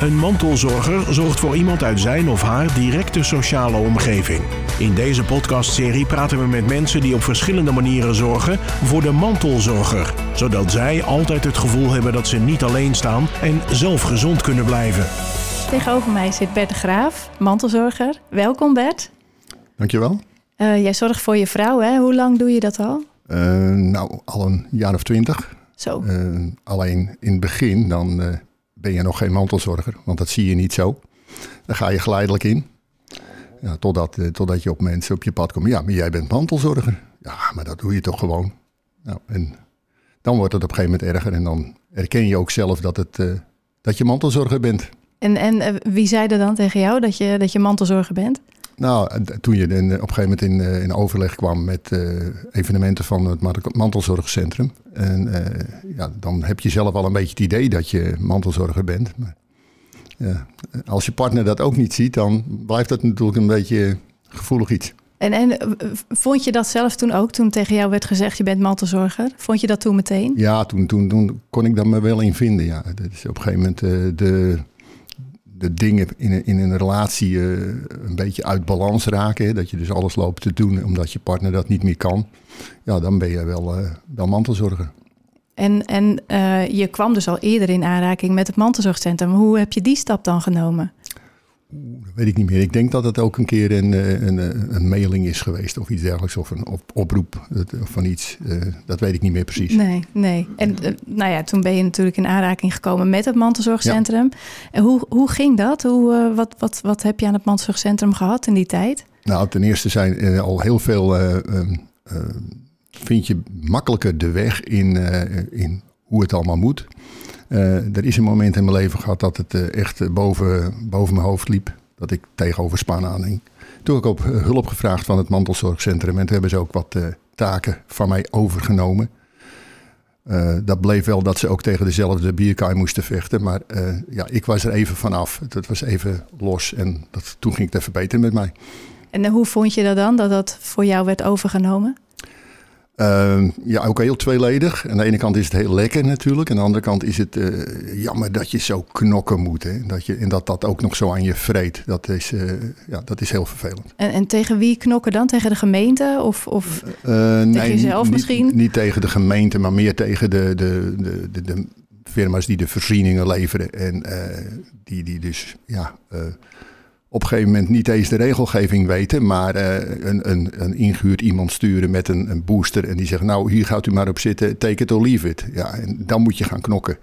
Een mantelzorger zorgt voor iemand uit zijn of haar directe sociale omgeving. In deze podcastserie praten we met mensen die op verschillende manieren zorgen voor de mantelzorger, zodat zij altijd het gevoel hebben dat ze niet alleen staan en zelf gezond kunnen blijven. Tegenover mij zit Bert de Graaf, mantelzorger. Welkom Bert. Dankjewel. Uh, jij zorgt voor je vrouw, hè? Hoe lang doe je dat al? Uh, nou, al een jaar of twintig. Zo. Uh, alleen in het begin, dan ben je nog geen mantelzorger, want dat zie je niet zo. Dan ga je geleidelijk in. Ja, totdat, totdat je op mensen op je pad komt. Ja, maar jij bent mantelzorger. Ja, maar dat doe je toch gewoon. Nou, en dan wordt het op een gegeven moment erger. En dan erken je ook zelf dat, het, dat je mantelzorger bent. En, en wie zei er dan tegen jou dat je, dat je mantelzorger bent? Nou, toen je in, op een gegeven moment in, eh, in overleg kwam met uh, evenementen van het mantelzorgcentrum. En uh, ja, dan heb je zelf al een beetje het idee dat je mantelzorger bent. Maar, ja, als je partner dat ook niet ziet, dan blijft dat natuurlijk een beetje gevoelig iets. En, en vond je dat zelf toen ook, toen tegen jou werd gezegd je bent mantelzorger? Vond je dat toen meteen? Ja, toen, toen, toen kon ik daar me wel in vinden. Ja. Dat is op een gegeven moment de de dingen in een, in een relatie uh, een beetje uit balans raken. Dat je dus alles loopt te doen omdat je partner dat niet meer kan. Ja, dan ben je wel, uh, wel mantelzorger. En, en uh, je kwam dus al eerder in aanraking met het mantelzorgcentrum. Hoe heb je die stap dan genomen? Dat weet ik niet meer. Ik denk dat het ook een keer een, een, een mailing is geweest of iets dergelijks. Of een op, oproep van iets. dat weet ik niet meer precies. Nee, nee. En nou ja, toen ben je natuurlijk in aanraking gekomen met het mantelzorgcentrum. En hoe, hoe ging dat? Hoe, wat, wat, wat heb je aan het mantelzorgcentrum gehad in die tijd? Nou, ten eerste zijn al heel veel... vind je makkelijker de weg in, in hoe het allemaal moet. Uh, er is een moment in mijn leven gehad dat het uh, echt boven, boven mijn hoofd liep. Dat ik tegenover span aanhing. Toen heb ik op hulp gevraagd van het mantelzorgcentrum. En toen hebben ze ook wat taken van mij overgenomen. dat bleef wel dat ze ook tegen dezelfde bierkaai moesten vechten. Maar ja, ik was er even vanaf. Het was even los. En dat, toen ging het even beter met mij. En hoe vond je dat dan, dat dat voor jou werd overgenomen? Uh, ja, ook heel tweeledig. Aan de ene kant is het heel lekker natuurlijk. Aan de andere kant is het uh, jammer dat je zo knokken moet. Hè? Dat je, en dat dat ook nog zo aan je vreet. Dat is, uh, ja, dat is heel vervelend. En, en, tegen wie knokken dan? Tegen de gemeente? Of, of tegen nee, jezelf misschien? Niet, niet, tegen de gemeente, maar meer tegen de, de, de, de, de firma's die de voorzieningen leveren. En die, die dus ja, op een gegeven moment niet eens de regelgeving weten, maar uh, een, een, een ingehuurd iemand sturen met een, een, booster en die zegt, nou hier gaat u maar op zitten, take it or leave it. Ja, en dan moet je gaan knokken,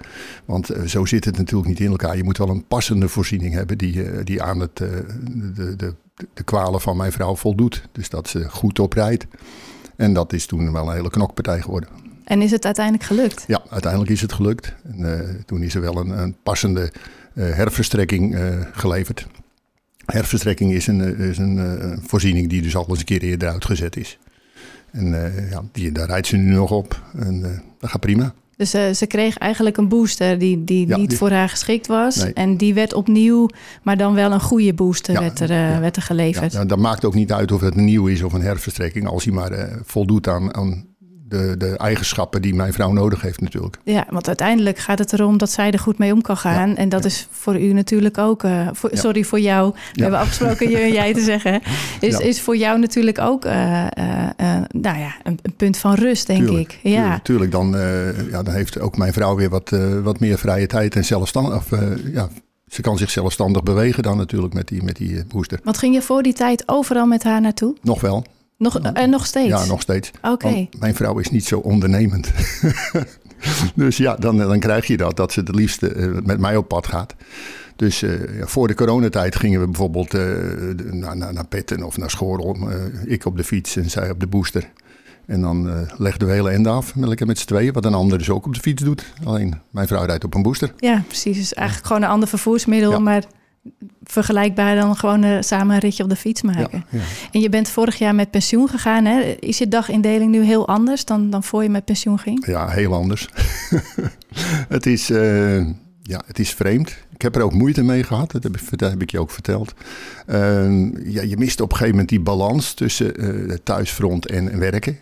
want uh, zo zit het natuurlijk niet in elkaar. Je moet wel een passende voorziening hebben die, uh, die aan het, de, de, de, de kwalen van mijn vrouw voldoet. Dus dat ze goed oprijdt. En dat is toen wel een hele knokpartij geworden. En is het uiteindelijk gelukt? Ja, uiteindelijk is het gelukt. En, toen is er wel een, een passende herverstrekking geleverd. Herverstrekking is een, is een uh, voorziening die dus al eens een keer eerder uitgezet is. En uh, ja, die, daar rijdt ze nu nog op en uh, dat gaat prima. Dus ze kreeg eigenlijk een booster die, die ja, niet die... voor haar geschikt was. Nee. En die werd opnieuw, maar dan wel een goede booster ja, werd, er, ja. werd er geleverd. Ja, dat maakt ook niet uit of het nieuw is of een herverstrekking. Als hij maar voldoet aan, aan de, de eigenschappen die mijn vrouw nodig heeft natuurlijk. Ja, want uiteindelijk gaat het erom dat zij er goed mee om kan gaan. Ja, en dat ja. is voor u natuurlijk ook, uh, voor, ja. sorry voor jou, we hebben afgesproken je en jij te zeggen. Is, is voor jou natuurlijk ook uh, uh, nou ja, een, een, punt van rust, denk tuurlijk, ik. Ja, tuurlijk, tuurlijk dan, ja, dan heeft ook mijn vrouw weer wat, wat meer vrije tijd en zelfstandig. Of, ja, ze kan zich zelfstandig bewegen dan natuurlijk met die, met die booster. Wat ging je voor die tijd overal met haar naartoe? Nog wel. Nog, uh, nog steeds? Ja, nog steeds. Oké. Okay. Mijn vrouw is niet zo ondernemend. dus ja, dan, dan krijg je dat, dat ze het liefst uh, met mij op pad gaat. Dus uh, ja, voor de coronatijd gingen we bijvoorbeeld naar, naar, naar Petten of naar Schorel. ik op de fiets en zij op de booster. En dan legden we hele ende af, lekker met z'n tweeën. Wat een ander dus ook op de fiets doet. Alleen mijn vrouw rijdt op een booster. Ja, precies. Dus eigenlijk gewoon een ander vervoersmiddel, ja. maar vergelijkbaar dan gewoon uh, samen een ritje op de fiets maken. Ja, ja. En je bent vorig jaar met pensioen gegaan. Hè? Is je dagindeling nu heel anders dan, dan voor je met pensioen ging? Ja, heel anders. het, is, uh, ja, het is vreemd. Ik heb er ook moeite mee gehad. Dat heb ik, dat heb ik je ook verteld. Uh, ja, je mist op een gegeven moment die balans tussen het thuisfront en werken.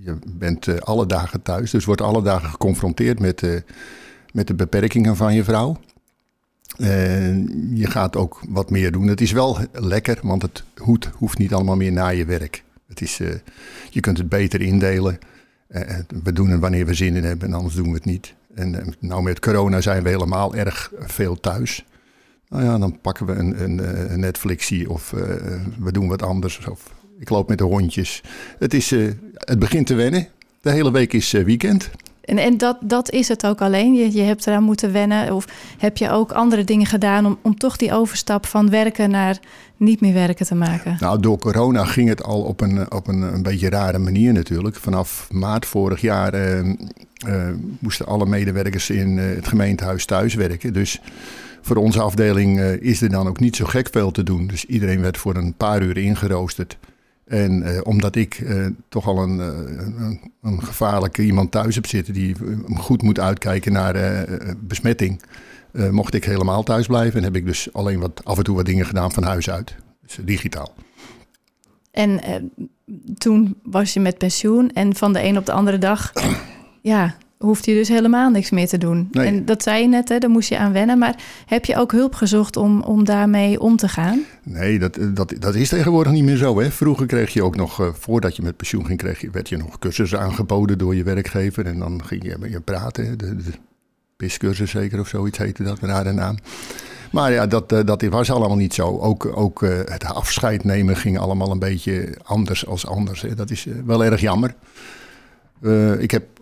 je bent alle dagen thuis, dus wordt alle dagen geconfronteerd met, met de beperkingen van je vrouw. Je gaat ook wat meer doen. Het is wel lekker, want het hoeft niet allemaal meer na je werk. Het is, je kunt het beter indelen. we doen het wanneer we zin in hebben en anders doen we het niet. En nou met corona zijn we helemaal erg veel thuis. Nou ja, dan pakken we een, een, een Netflixie of we doen wat anders. Of ik loop met de hondjes. Het, is, het begint te wennen. De hele week is weekend. En, en dat, dat is het ook alleen. Je, je hebt eraan moeten wennen. Of heb je ook andere dingen gedaan om, om toch die overstap van werken naar niet meer werken te maken? Nou, door corona ging het al op een, op een, een beetje rare manier natuurlijk. Vanaf maart vorig jaar eh, eh, moesten alle medewerkers in uh, het gemeentehuis thuiswerken. Dus voor onze afdeling is er dan ook niet zo gek veel te doen. Dus iedereen werd voor een paar uur ingeroosterd. En uh, omdat ik uh, toch al een, uh, een, een, gevaarlijke iemand thuis heb zitten die goed moet uitkijken naar besmetting, mocht ik helemaal thuis blijven. En heb ik dus alleen wat, af en toe wat dingen gedaan van huis uit. Dus digitaal. En toen was je met pensioen en van de een op de andere dag, ja, hoeft je dus helemaal niks meer te doen. En dat zei je net, hè, daar moest je aan wennen. Maar heb je ook hulp gezocht om, om daarmee om te gaan? Nee, dat, dat, dat is tegenwoordig niet meer zo. Hè. Vroeger kreeg je ook nog, uh, voordat je met pensioen ging, kreeg je, werd je nog cursussen aangeboden door je werkgever. En dan ging je met je praten. De, de PIS-cursus zeker of zoiets heette dat, met haar naam. Maar ja, dat, uh, dat was allemaal niet zo. Ook, ook uh, het afscheid nemen ging allemaal een beetje anders als anders. Hè. Dat is wel erg jammer. ik heb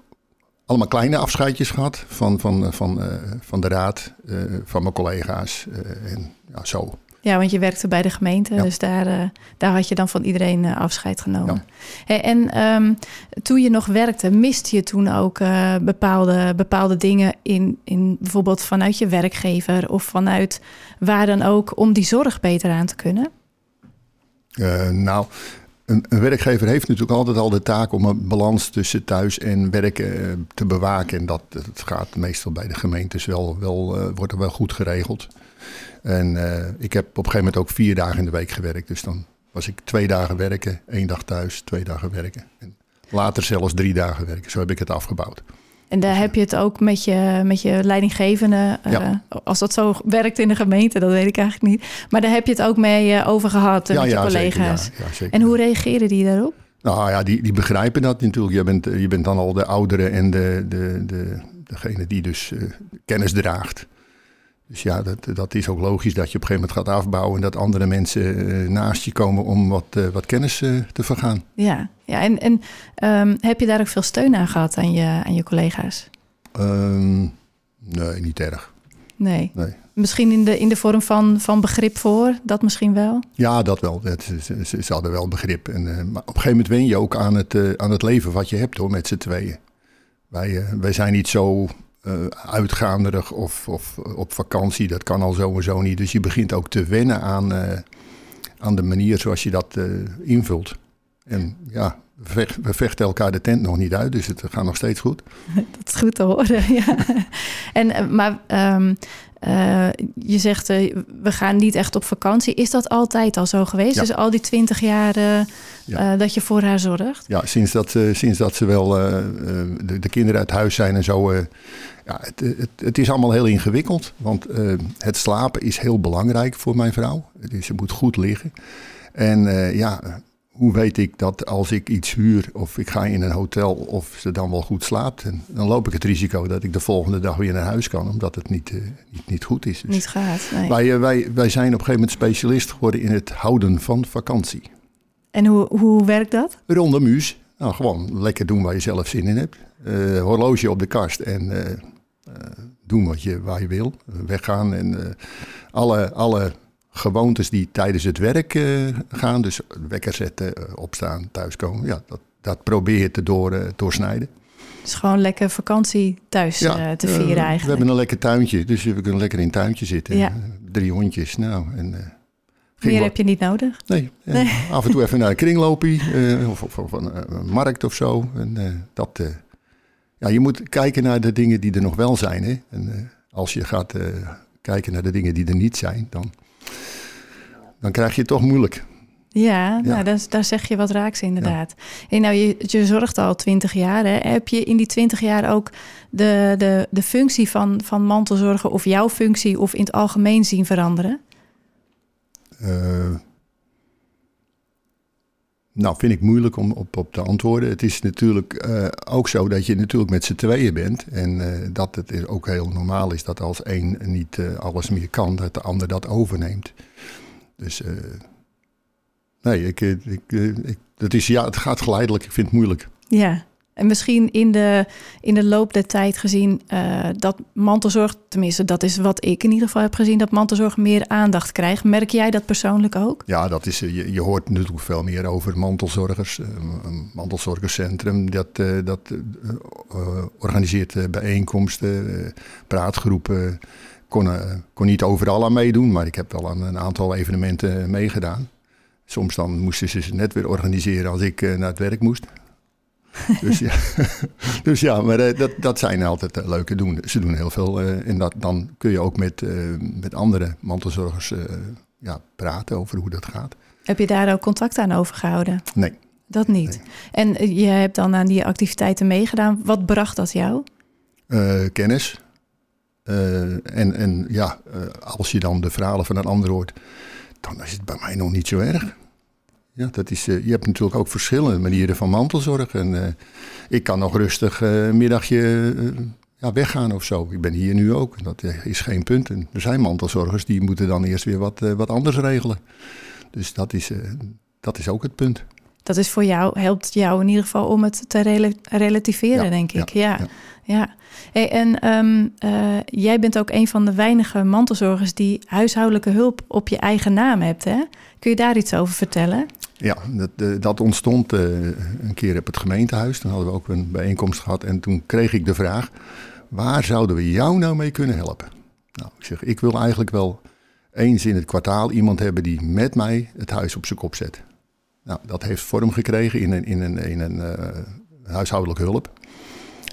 allemaal kleine afscheidjes gehad van, van, eh, van, uh, van de raad, uh, van mijn collega's en ja, zo. Ja, want je werkte bij de gemeente, ja. dus daar, daar had je dan van iedereen afscheid genomen. Ja. Hey, en um, toen je nog werkte, miste je toen ook bepaalde, bepaalde dingen in, in bijvoorbeeld vanuit je werkgever of vanuit waar dan ook om die zorg beter aan te kunnen? nou, een, een, werkgever heeft natuurlijk altijd al de taak om een balans tussen thuis en werken eh, te bewaken. En dat, dat gaat meestal bij de gemeentes wel, wel uh, wordt er wel goed geregeld. En uh, ik heb op een gegeven moment ook vier dagen in de week gewerkt. Dus dan was ik twee dagen werken, één dag thuis, twee dagen werken. En later zelfs drie dagen werken. Zo heb ik het afgebouwd. En daar heb je het ook met je, met je leidinggevende. Uh, als dat zo werkt in de gemeente, dat weet ik eigenlijk niet. Maar daar heb je het ook mee uh, over gehad ja, met je collega's. Zeker, ja, zeker. En hoe reageren die daarop? Nou ja, die, die begrijpen dat natuurlijk. Je bent, je bent dan al de oudere en de, de, de, degene die dus kennis draagt. Dus ja, dat, dat is ook logisch dat je op een gegeven moment gaat afbouwen en dat andere mensen naast je komen om wat, wat kennis te vergaan. Ja, ja, en, en um, heb je daar ook veel steun aan gehad aan je, aan je collega's? Um, nee, niet erg. Nee. nee. Misschien in de, in de vorm van, van begrip voor, dat misschien wel? Ja, dat wel. Het, ze, ze, ze, hadden wel begrip. En, maar op een gegeven moment wen je ook aan het, aan het leven wat je hebt hoor, met z'n tweeën. Wij, wij zijn niet zo uitgaanderig of, of op vakantie. Dat kan al zo niet. Dus je begint ook te wennen aan, aan de manier zoals je dat invult. En ja, we, vechten elkaar de tent nog niet uit, dus het gaat nog steeds goed. Dat is goed te horen, ja. En, eh, maar um, uh, je zegt, uh, we gaan niet echt op vakantie. Is dat altijd al zo geweest? Ja. Dus al die twintig jaar uh, ja. dat je voor haar zorgt? Ja, sinds dat, sinds dat ze wel de, de, kinderen uit huis zijn en zo. ja, het, het, het, is allemaal heel ingewikkeld. Want het slapen is heel belangrijk voor mijn vrouw. Dus ze moet goed liggen. En ja, hoe weet ik dat als ik iets huur of ik ga in een hotel of ze dan wel goed slaapt? En dan loop ik het risico dat ik de volgende dag weer naar huis kan, omdat het niet, uh, niet, niet, goed is. Dus niet gaat. Nee. Wij, uh, wij, wij zijn op een gegeven moment specialist geworden in het houden van vakantie. En hoe, hoe werkt dat? Rondom muus. Nou, gewoon lekker doen waar je zelf zin in hebt. Uh, horloge op de kast en doen wat je, waar je wil. weggaan en alle, alle gewoontes die tijdens het werk uh, gaan. Dus wekker zetten, uh, opstaan, thuiskomen. Ja, dat, dat probeer je te door, uh, doorsnijden. Dus gewoon lekker vakantie thuis ja, te vieren eigenlijk. We hebben een lekker tuintje, dus we kunnen lekker in een tuintje zitten. Ja. drie hondjes, nou. En, Meer heb je niet nodig? Nee, nee. af en toe even naar een kringloopie of, of, of een, een, markt of zo. En, dat, ja, je moet kijken naar de dingen die er nog wel zijn. Hè? En als je gaat kijken naar de dingen die er niet zijn, dan dan krijg je het toch moeilijk. Ja, Nou, daar, daar zeg je wat raaks inderdaad. En nou, je, je zorgt al twintig jaar. Hè? Heb je in die twintig jaar ook de, de, de functie van, van mantelzorger... of jouw functie of in het algemeen zien veranderen? Uh, nou, vind ik moeilijk om op, op te antwoorden. Het is natuurlijk uh, ook zo dat je natuurlijk met z'n tweeën bent. En uh, dat het ook heel normaal is dat als één niet alles meer kan, dat de ander dat overneemt. Dus nee, ik, ik, ik, dat is, ja, het gaat geleidelijk. Ik vind het moeilijk. Ja, en misschien in de, in de loop der tijd gezien uh, dat mantelzorg, tenminste dat is wat ik in ieder geval heb gezien, dat mantelzorg meer aandacht krijgt. Merk jij dat persoonlijk ook? Ja, dat is, je, je hoort natuurlijk veel meer over mantelzorgers. Een mantelzorgerscentrum dat, uh, dat uh, organiseert bijeenkomsten, praatgroepen. Kon, kon niet overal aan meedoen, maar ik heb wel aan een aantal evenementen meegedaan. Soms dan moesten ze ze net weer organiseren als ik naar het werk moest. dus, ja. dus ja, maar dat, dat zijn altijd leuke doen. Ze doen heel veel. En dat, dan kun je ook met, met andere mantelzorgers ja, praten over hoe dat gaat. Heb je daar ook contact aan overgehouden? Nee. Dat niet. Nee. En je hebt dan aan die activiteiten meegedaan. Wat bracht dat jou? kennis. En, en ja, als je dan de verhalen van een ander hoort, dan is het bij mij nog niet zo erg. Ja, dat is, uh, je hebt natuurlijk ook verschillende manieren van mantelzorg. En ik kan nog rustig een middagje ja, weggaan of zo. Ik ben hier nu ook. Dat is geen punt. En er zijn mantelzorgers die moeten dan eerst weer wat, wat anders regelen. Dus dat is, dat is ook het punt. Dat is voor jou, helpt jou in ieder geval om het te rel relativeren, ja, denk ik. Ja, ja. ja. Hey, en um, jij bent ook een van de weinige mantelzorgers die huishoudelijke hulp op je eigen naam hebt. Hè? Kun je daar iets over vertellen? Ja, dat, dat ontstond uh, een keer op het gemeentehuis. Toen hadden we ook een bijeenkomst gehad. En toen kreeg ik de vraag: waar zouden we jou nou mee kunnen helpen? Nou, ik zeg: ik wil eigenlijk wel eens in het kwartaal iemand hebben die met mij het huis op zijn kop zet. Nou, dat heeft vorm gekregen in een, in een, in een uh, huishoudelijke hulp.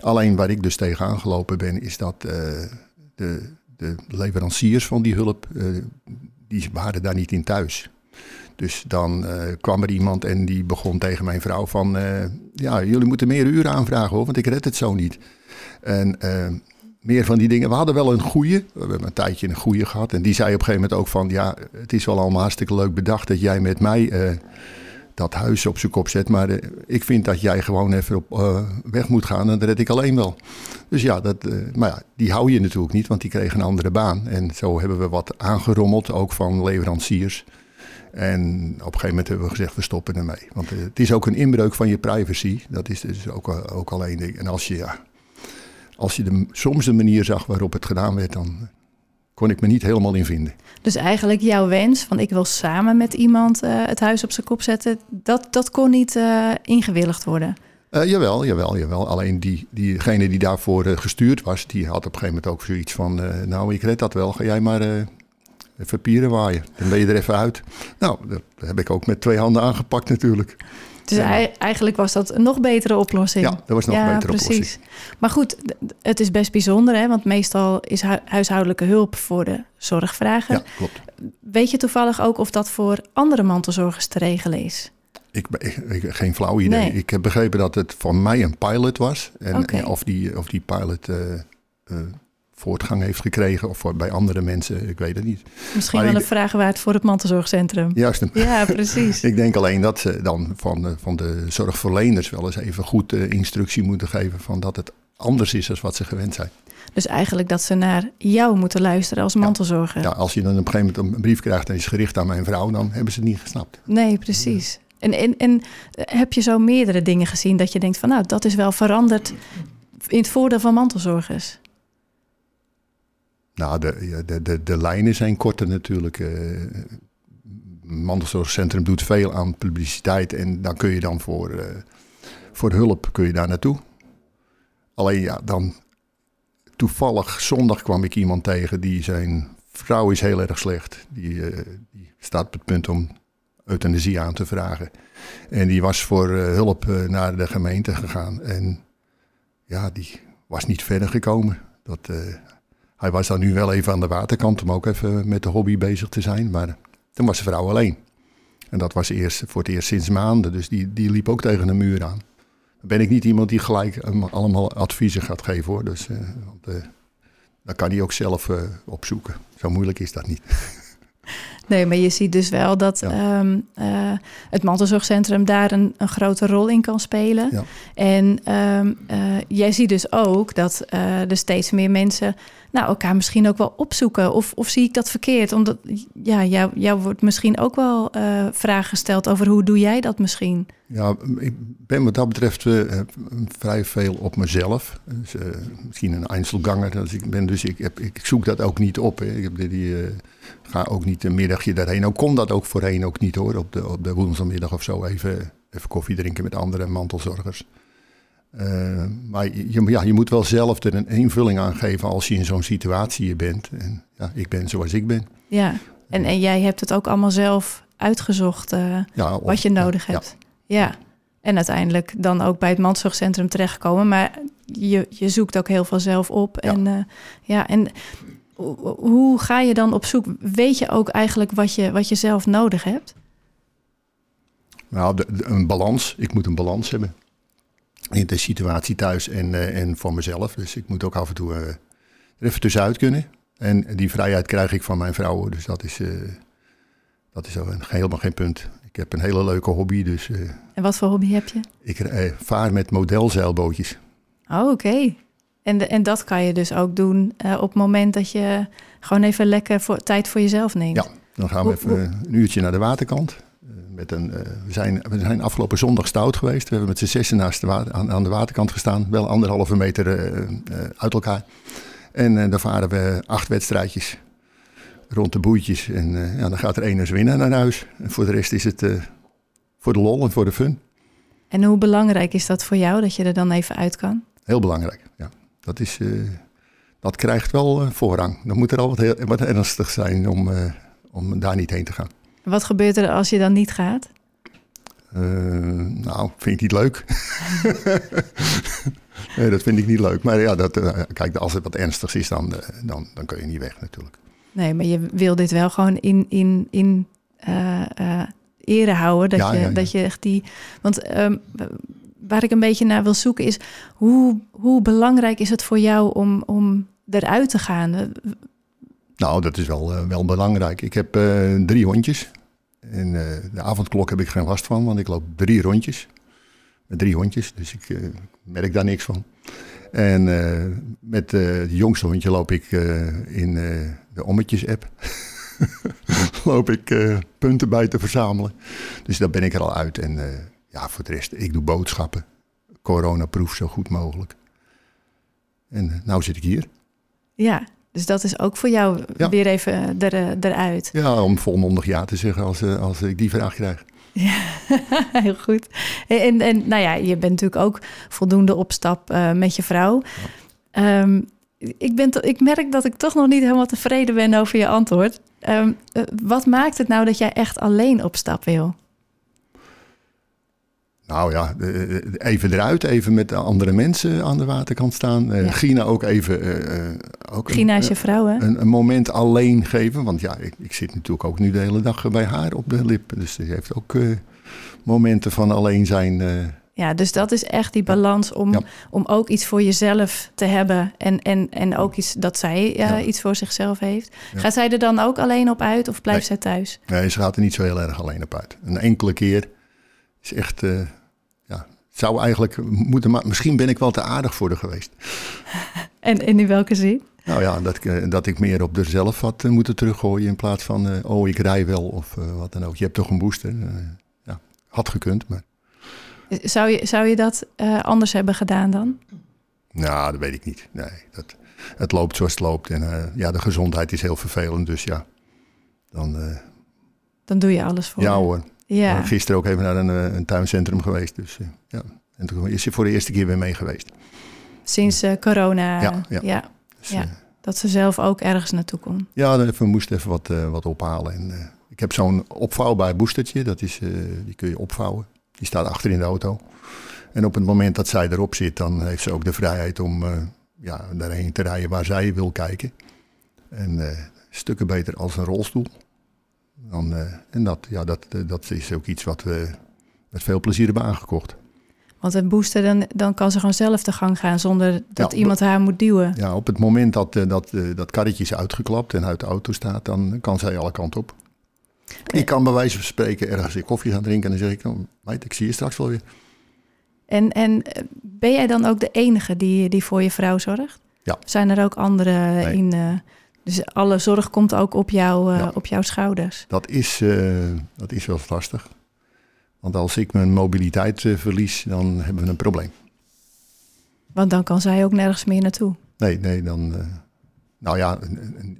Alleen waar ik dus tegenaan gelopen ben, is dat uh, de, de leveranciers van die hulp, die waren daar niet in thuis. Dus dan kwam er iemand en die begon tegen mijn vrouw van... Ja, jullie moeten meer uren aanvragen hoor, want ik red het zo niet. En meer van die dingen. We hadden wel een goeie, we hebben een tijdje een goeie gehad. En die zei op een gegeven moment ook van... ja, het is wel allemaal hartstikke leuk bedacht dat jij met mij dat huis op zijn kop zet. Maar ik vind dat jij gewoon even op weg moet gaan en dat red ik alleen wel. Dus ja, dat, maar ja, die hou je natuurlijk niet, want die kreeg een andere baan. En zo hebben we wat aangerommeld, ook van leveranciers... En op een gegeven moment hebben we gezegd, we stoppen ermee. Want eh, het is ook een inbreuk van je privacy. Dat is dus ook, eh, ook al één ding. En als je, als je de, soms de manier zag waarop het gedaan werd, dan kon ik me niet helemaal in vinden. Dus eigenlijk jouw wens van ik wil samen met iemand uh, het huis op zijn kop zetten, dat, dat kon niet uh, ingewilligd worden? Uh, jawel, jawel, jawel. Alleen die, diegene die daarvoor gestuurd was, die had op een gegeven moment ook zoiets van... nou, ik red dat wel, ga jij maar even pieren waaien. Dan ben je er even uit. Nou, dat heb ik ook met twee handen aangepakt natuurlijk. Dus eigenlijk was dat een nog betere oplossing. Ja, dat was nog een betere precies. oplossing. Maar goed, het is best bijzonder, hè? want meestal is huishoudelijke hulp voor de zorgvragen. Ja, klopt. Weet je toevallig ook of dat voor andere mantelzorgers te regelen is? Ik, ik, geen flauw idee. Nee. Ik heb begrepen dat het voor mij een pilot was. En, okay. en of, die, of die pilot uh, uh, voortgang heeft gekregen. Of voor, bij andere mensen, ik weet het niet. Misschien maar wel een vraag waard voor het mantelzorgcentrum. Juist. Ja, precies. ik denk alleen dat ze dan van de, van de zorgverleners wel eens even goed uh, instructie moeten geven van dat het anders is dan wat ze gewend zijn. Dus eigenlijk dat ze naar jou moeten luisteren als mantelzorger. Ja, als je dan op een gegeven moment een brief krijgt en is gericht aan mijn vrouw, dan hebben ze het niet gesnapt. Nee, precies. En, en, en heb je zo meerdere dingen gezien dat je denkt van nou, dat is wel veranderd in het voordeel van mantelzorgers? Nou, de, de, de, de lijnen zijn korter natuurlijk. Uh, Mantelzorgcentrum doet veel aan publiciteit en dan kun je dan voor, uh, voor hulp kun je daar naartoe. Alleen ja, dan toevallig zondag kwam ik iemand tegen die zijn vrouw is heel erg slecht. Die, uh, die staat op het punt om euthanasie aan te vragen. En die was voor hulp naar de gemeente gegaan. En ja, die was niet verder gekomen. Dat, hij was dan nu wel even aan de waterkant om ook even met de hobby bezig te zijn. Maar toen was de vrouw alleen. En dat was eerst voor het eerst sinds maanden. Dus die, die liep ook tegen een muur aan. Dan ben ik niet iemand die gelijk allemaal adviezen gaat geven hoor. Dus uh, kan hij ook zelf opzoeken. Zo moeilijk is dat niet. Nee, maar je ziet dus wel dat ja. um, uh, het mantelzorgcentrum daar een, een, grote rol in kan spelen. Ja. En um, uh, jij ziet dus ook dat uh, er steeds meer mensen nou, elkaar misschien ook wel opzoeken. Of, of zie ik dat verkeerd? Omdat ja, jou, jou wordt misschien ook wel vragen gesteld over hoe doe jij dat misschien? Ja, ik ben wat dat betreft vrij veel op mezelf. Dus, misschien een Einzelganger. Dus ik, ben, dus ik, heb, ik zoek dat ook niet op. Hè. Ik heb die, die ga ook niet een middagje daarheen. Ook kon dat ook voorheen ook niet hoor. Op de, op de woensdagmiddag of zo even, even koffie drinken met andere mantelzorgers. Uh, maar je, ja, je moet wel zelf er een invulling aan geven als je in zo'n situatie bent. En ja, ik ben zoals ik ben. Ja, en, en jij hebt het ook allemaal zelf uitgezocht uh, ja, of, wat je nodig hebt. Ja. ja. En uiteindelijk dan ook bij het mantelzorgcentrum terechtkomen. Maar je, je zoekt ook heel veel zelf op. En, uh, ja, en hoe ga je dan op zoek? Weet je ook eigenlijk wat je, wat je zelf nodig hebt? Nou, de, een balans. Ik moet een balans hebben. In de situatie thuis en, uh, en voor mezelf. Dus ik moet ook af en toe uh, er even tussenuit kunnen. En die vrijheid krijg ik van mijn vrouw. Dus dat is, uh, dat is helemaal geen punt. Ik heb een hele leuke hobby. Dus, en wat voor hobby heb je? Ik vaar met modelzeilbootjes. Oh, oké. Okay. En, en dat kan je dus ook doen uh, op het moment dat je gewoon even lekker voor, tijd voor jezelf neemt. Ja, dan gaan we even een uurtje naar de waterkant. Uh, met een, uh, we, zijn, we zijn afgelopen zondag stout geweest. We hebben met z'n zessen naast de aan, aan, de waterkant gestaan. Wel anderhalve meter uit elkaar. En dan varen we acht wedstrijdjes rond de boeitjes. En ja, dan gaat er één eens winnen naar huis. En voor de rest is het voor de lol en voor de fun. En hoe belangrijk is dat voor jou, dat je er dan even uit kan? Heel belangrijk, ja. Dat, is, uh, dat krijgt wel uh, voorrang. Dan moet er al wat, heel, wat ernstig zijn om, uh, om daar niet heen te gaan. Wat gebeurt er als je dan niet gaat? nou, vind ik niet leuk. nee, dat vind ik niet leuk. Maar ja, dat, kijk, als het wat ernstigs is, dan, dan, dan kun je niet weg natuurlijk. Nee, maar je wil dit wel gewoon in, in, in ere houden. Dat, ja, je, ja, ja. dat je echt die. Want um, waar ik een beetje naar wil zoeken is hoe, hoe belangrijk is het voor jou om, om eruit te gaan? Nou, dat is wel, uh, wel belangrijk. Ik heb uh, drie hondjes. En uh, de avondklok heb ik geen last van, want ik loop drie rondjes. Met drie hondjes, dus ik merk daar niks van. En met het jongste hondje loop ik in de ommetjes-app. loop ik punten bij te verzamelen. Dus daar ben ik er al uit. En ja, voor de rest, ik doe boodschappen. Coronaproef zo goed mogelijk. En uh, nou zit ik hier. Ja, dus dat is ook voor jou ja. weer even er, eh, eruit. Ja, om volmondig ja te zeggen als, uh, als ik die vraag krijg. Ja, heel goed. En, en nou ja, je bent natuurlijk ook voldoende op stap uh, met je vrouw. Ja. Um, ik, ben ik merk dat ik toch nog niet helemaal tevreden ben over je antwoord. Um, wat maakt het nou dat jij echt alleen op stap wil? Nou ja, even eruit, even met andere mensen aan de waterkant staan. Ja. Gina ook even... Uh, ook Gina is je vrouw, hè? Een, een, moment alleen geven. Want ja, ik, ik, zit natuurlijk ook nu de hele dag bij haar op de lip. Dus ze heeft ook uh, momenten van alleen zijn. Uh, ja, dus dat is echt die balans om, ja. om ook iets voor jezelf te hebben. En, en, en ook iets dat zij ja. iets voor zichzelf heeft. Gaat zij er dan ook alleen op uit of blijft nee. zij thuis? Nee, ze gaat er niet zo heel erg alleen op uit. Een enkele keer is echt, uh, ja, zou eigenlijk moeten, maar misschien ben ik wel te aardig voor haar geweest. en, en in welke zin? Nou ja, dat, dat ik meer op er zelf had moeten teruggooien in plaats van, uh, oh ik rij wel of uh, wat dan ook. Je hebt toch een booster? Ja, had gekund, maar... Zou je, zou je dat anders hebben gedaan dan? Nou, dat weet ik niet. Nee, dat, het loopt zoals het loopt. En ja, de gezondheid is heel vervelend, dus ja, dan... dan doe je alles voor Ja hoor, ja. Gisteren ook even naar een, eh, een tuincentrum geweest. Dus uh, ja. En toen is ze voor de eerste keer weer mee geweest. Sinds uh, corona. Ja, ja. ja. Dus, ja. Dat ze zelf ook ergens naartoe kon. Ja, we moesten even wat, wat ophalen. En, ik heb zo'n opvouwbaar boostertje. Dat is, die kun je opvouwen. Die staat achter in de auto. En op het moment dat zij erop zit, dan heeft ze ook de vrijheid om ja, daarheen te rijden waar zij wil kijken. En stukken beter als een rolstoel. Dan, en dat, ja, dat, dat is ook iets wat we met veel plezier hebben aangekocht. Want een booster, dan, dan kan ze gewoon zelf de gang gaan zonder dat iemand haar moet duwen. Ja, op het moment dat dat, dat karretje is uitgeklapt en uit de auto staat, dan kan zij alle kanten op. Ik kan bij wijze van spreken ergens koffie gaan drinken en dan zeg ik, oh, meid, ik zie je straks wel weer. En, en ben jij dan ook de enige die, die voor je vrouw zorgt? Ja. Zijn er ook anderen in... Uh, dus alle zorg komt ook op, jou, uh, op jouw schouders? Dat is, uh, dat is wel lastig. Want als ik mijn mobiliteit verlies, dan hebben we een probleem. Want dan kan zij ook nergens meer naartoe? Nee, nee, dan... nou ja,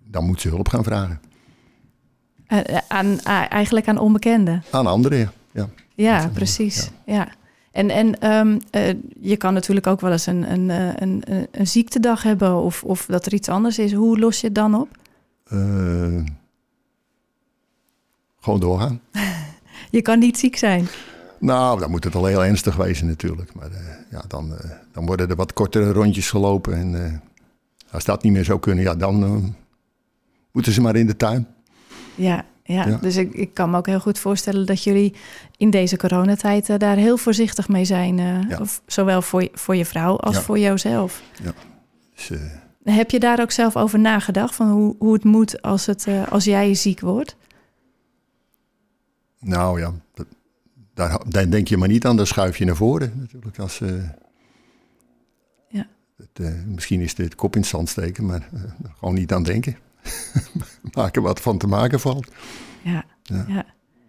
dan moet ze hulp gaan vragen. aan, eigenlijk aan onbekenden? Aan anderen, ja. Ja, precies. ja. En, en ehm, eh, je kan natuurlijk ook wel eens een, een, eh, een, een, een, ziektedag hebben of, of dat er iets anders is. Hoe los je het dan op? Uh, gewoon doorgaan. je kan niet ziek zijn. Nou, dan moet het al heel ernstig wezen natuurlijk. Maar ja, dan, dan worden er wat kortere rondjes gelopen. En als dat niet meer zou kunnen, ja, dan moeten ze maar in de tuin. Ja, ja, dus ik, ik kan me ook heel goed voorstellen dat jullie in deze coronatijd uh, daar heel voorzichtig mee zijn. Uh, of, zowel voor, voor je vrouw als voor jouzelf. Ja. Dus, uh... Heb je daar ook zelf over nagedacht? Van hoe, hoe het moet als, het, als jij ziek wordt? Nou ja, dat, daar, daar, denk je maar niet aan. Dan schuif je naar voren natuurlijk. Als, ja. Het, misschien is dit kop in het zand steken, maar gewoon niet aan denken. maken wat van te maken valt. Ja, ja.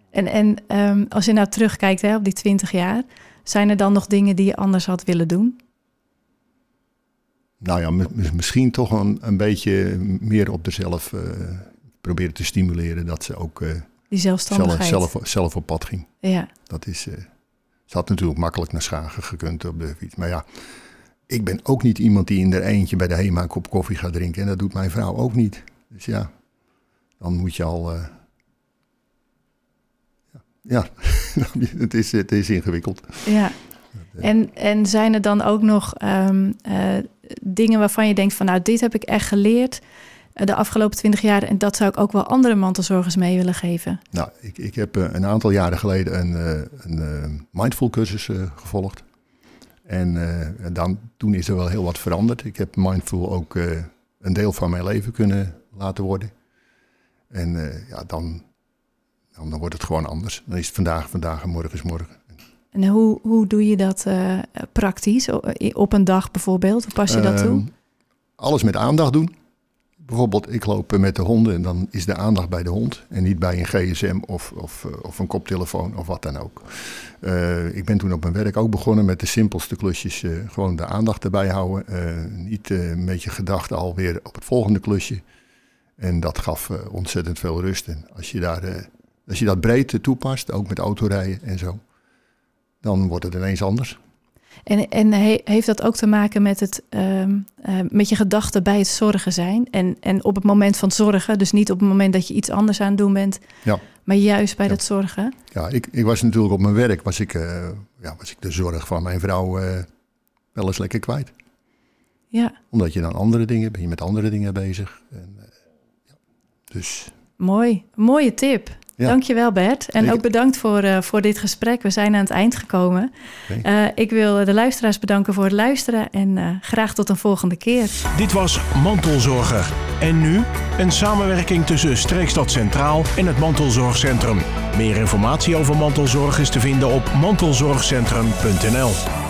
En, en um, als je nou terugkijkt hè, op die twintig jaar, zijn er dan nog dingen die je anders had willen doen? Nou ja, misschien toch een, een beetje meer op zichzelf uh, proberen te stimuleren dat ze ook uh, die zelfstandigheid. Zelf, zelf, zelf, op pad ging. Ja. Dat is, uh, ze had natuurlijk makkelijk naar Schagen gekund op de fiets. Maar ja, ik ben ook niet iemand die in er eentje bij de HEMA een kop koffie gaat drinken. En dat doet mijn vrouw ook niet. Dus ja, dan moet je al. Uh, ja, het, is, het is ingewikkeld. Ja. En, en zijn er dan ook nog um, uh, dingen waarvan je denkt van nou, dit heb ik echt geleerd de afgelopen twintig jaar en dat zou ik ook wel andere mantelzorgers mee willen geven? Nou, ik, ik heb een aantal jaren geleden een, een mindful cursus gevolgd. En dan, toen is er wel heel wat veranderd. Ik heb mindful ook een deel van mijn leven kunnen laten worden. En uh, ja, dan, dan, dan, wordt het gewoon anders. Dan is het vandaag vandaag en morgen is morgen. En hoe, hoe doe je dat uh, praktisch? Op een dag bijvoorbeeld? Hoe pas je dat toe? Ehm, alles met aandacht doen. Bijvoorbeeld, ik loop met de honden en dan is de aandacht bij de hond. En niet bij een gsm of, of, eh, of een koptelefoon of wat dan ook. Uh, ik ben toen op mijn werk ook begonnen met de simpelste klusjes. Uh, gewoon de aandacht erbij houden. niet met je gedachten alweer op het volgende klusje. En dat gaf ontzettend veel rust. En als je, daar, als je dat breed toepast, ook met autorijden en zo, dan wordt het ineens anders. En, en heeft dat ook te maken met, het, um, uh, met je gedachten bij het zorgen zijn? En, en op het moment van zorgen, dus niet op het moment dat je iets anders aan het doen bent, ja. maar juist bij ja. dat zorgen? Ja, ik, ik was natuurlijk op mijn werk, was ik, ja, was ik de zorg van mijn vrouw wel eens lekker kwijt. Ja. Omdat je dan andere dingen, ben je met andere dingen bezig. En. Dus. Mooi, mooie tip. Ja. Dankjewel Bert. En ook bedankt voor, uh, voor dit gesprek. We zijn aan het eind gekomen. Okay. Uh, ik wil de luisteraars bedanken voor het luisteren en uh, graag tot een volgende keer. Dit was Mantelzorger. En nu een samenwerking tussen Streekstad Centraal en het Mantelzorgcentrum. Meer informatie over mantelzorg is te vinden op mantelzorgcentrum.nl.